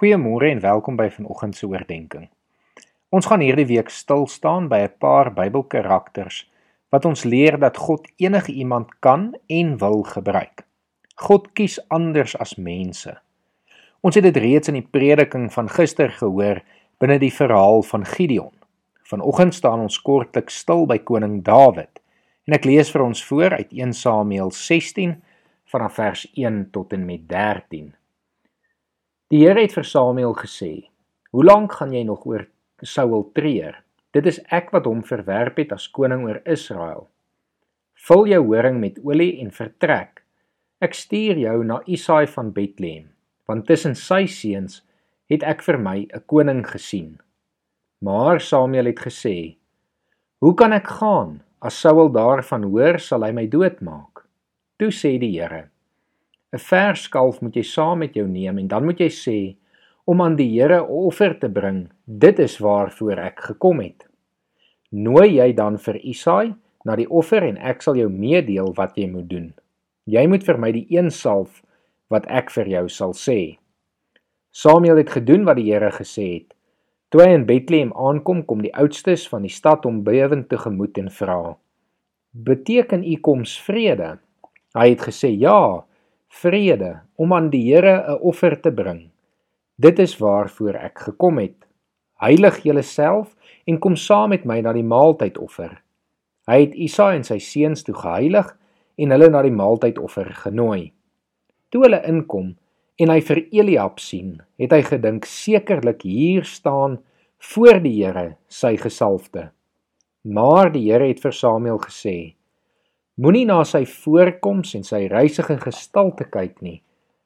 Goeiemôre en welkom by vanoggend se oordeenking. Ons gaan hierdie week stil staan by 'n paar Bybelkarakters wat ons leer dat God enige iemand kan en wil gebruik. God kies anders as mense. Ons het dit reeds in die prediking van gister gehoor binne die verhaal van Gideon. Vanoggend staan ons kortliks stil by koning Dawid en ek lees vir ons voor uit 1 Samuel 16 vanaf vers 1 tot en met 13. Die Here het vir Samuel gesê: "Hoe lank gaan jy nog oor Saul treur? Dit is ek wat hom verwerp het as koning oor Israel. Vul jou horing met olie en vertrek. Ek stuur jou na Isaai van Bethlehem, want tussen sy seuns het ek vir my 'n koning gesien." Maar Samuel het gesê: "Hoe kan ek gaan? As Saul daarvan hoor, sal hy my doodmaak." Toe sê die Here: 'n vers kalf moet jy saam met jou neem en dan moet jy sê om aan die Here 'n offer te bring. Dit is waarvoor ek gekom het. Nooi jy dan vir Isaai na die offer en ek sal jou meedeel wat jy moet doen. Jy moet vir my die een salf wat ek vir jou sal sê. Samuel het gedoen wat die Here gesê het. Toe hy in Bethlehem aankom, kom die oudstes van die stad hom bewend tegemoet en vra: "Beteken u koms vrede?" Hy het gesê: "Ja, vrede om aan die Here 'n offer te bring. Dit is waarvoor ek gekom het. Heilig julleself en kom saam met my na die maaltydoffer. Hy het Isaai en sy seuns toe geheilig en hulle na die maaltydoffer genooi. Toe hulle inkom en hy vir Eliab sien, het hy gedink sekerlik hier staan voor die Here sy gesalfde. Maar die Here het vir Samuel gesê: Moenie na sy voorkoms en sy reisige gestalte kyk nie,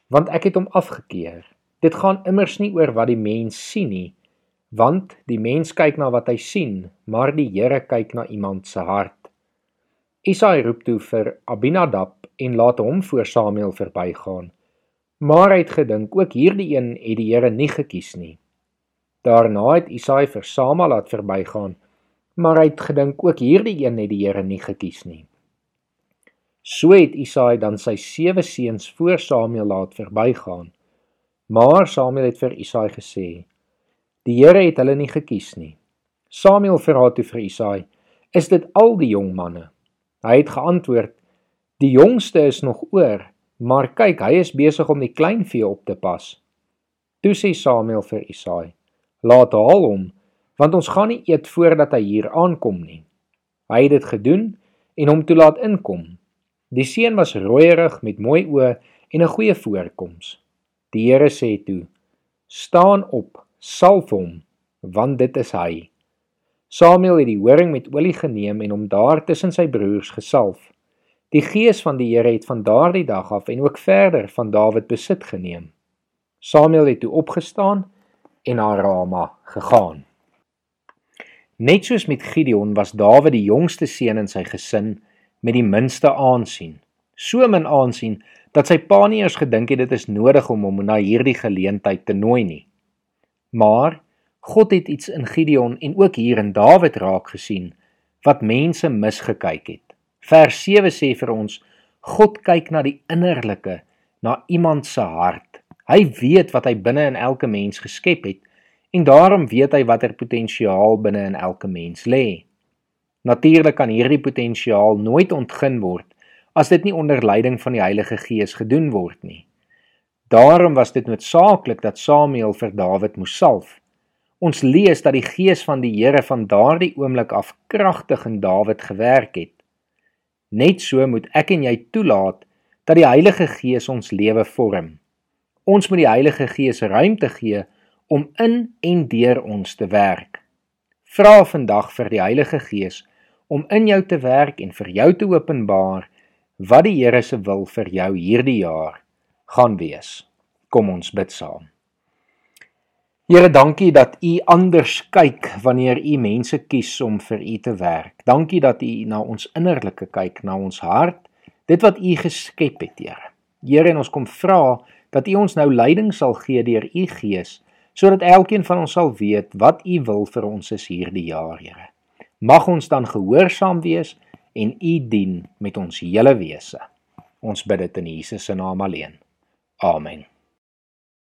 want ek het hom afgekeur. Dit gaan immers nie oor wat die mens sien nie, want die mens kyk na wat hy sien, maar die Here kyk na iemand se hart. Isaai roep toe vir Abinadab en laat hom voor Samuel verbygaan. Maar hy het gedink ook hierdie een het die Here nie gekies nie. Daarna het Isaai vir Sama laat verbygaan, maar hy het gedink ook hierdie een het die Here nie gekies nie. So het Isaai dan sy sewe seuns voor Samuel laat verbygaan. Maar Samuel het vir Isaai gesê: "Die Here het hulle nie gekies nie." Samuel vra toe vir Isaai: "Is dit al die jong manne?" Hy het geantwoord: "Die jongste is nog oor, maar kyk, hy is besig om die kleinvee op te pas." Toe sê Samuel vir Isaai: "Laat haal hom, want ons gaan nie eet voordat hy hier aankom nie." Hy het dit gedoen en hom toelaat inkom. Die seun was rooierig met mooi oë en 'n goeie voorkoms. Die Here sê toe: "Staan op, salf hom, want dit is hy." Samuel het die horing met olie geneem en hom daar tussen sy broers gesalf. Die gees van die Here het van daardie dag af en ook verder van Dawid besit geneem. Samuel het toe opgestaan en na Rama gegaan. Net soos met Gideon was Dawid die jongste seun in sy gesin met die minste aansien. So min aansien dat sy pa nie eers gedink het dit is nodig om hom na hierdie geleentheid te nooi nie. Maar God het iets in Gideon en ook hier in Dawid raak gesien wat mense misgekyk het. Vers 7 sê vir ons God kyk na die innerlike, na iemand se hart. Hy weet wat hy binne in elke mens geskep het en daarom weet hy watter potensiaal binne in elke mens lê. Natuurlik kan hierdie potensiaal nooit ontgin word as dit nie onder leiding van die Heilige Gees gedoen word nie. Daarom was dit noodsaaklik dat Samuel vir Dawid moes salf. Ons lees dat die Gees van die Here van daardie oomblik af kragtig in Dawid gewerk het. Net so moet ek en jy toelaat dat die Heilige Gees ons lewe vorm. Ons moet die Heilige Gees ruimte gee om in en deur ons te werk. Vra vandag vir die Heilige Gees om in jou te werk en vir jou te openbaar wat die Here se wil vir jou hierdie jaar gaan wees. Kom ons bid saam. Here, dankie dat U anders kyk wanneer U mense kies om vir U te werk. Dankie dat U na ons innerlike kyk, na ons hart, dit wat U geskep het, Here. Here, en ons kom vra dat U ons nou leiding sal gee deur U Gees, sodat elkeen van ons sal weet wat U wil vir ons is hierdie jaar, Here. Mag ons dan gehoorsaam wees en U dien met ons hele wese. Ons bid dit in Jesus se naam alleen. Amen.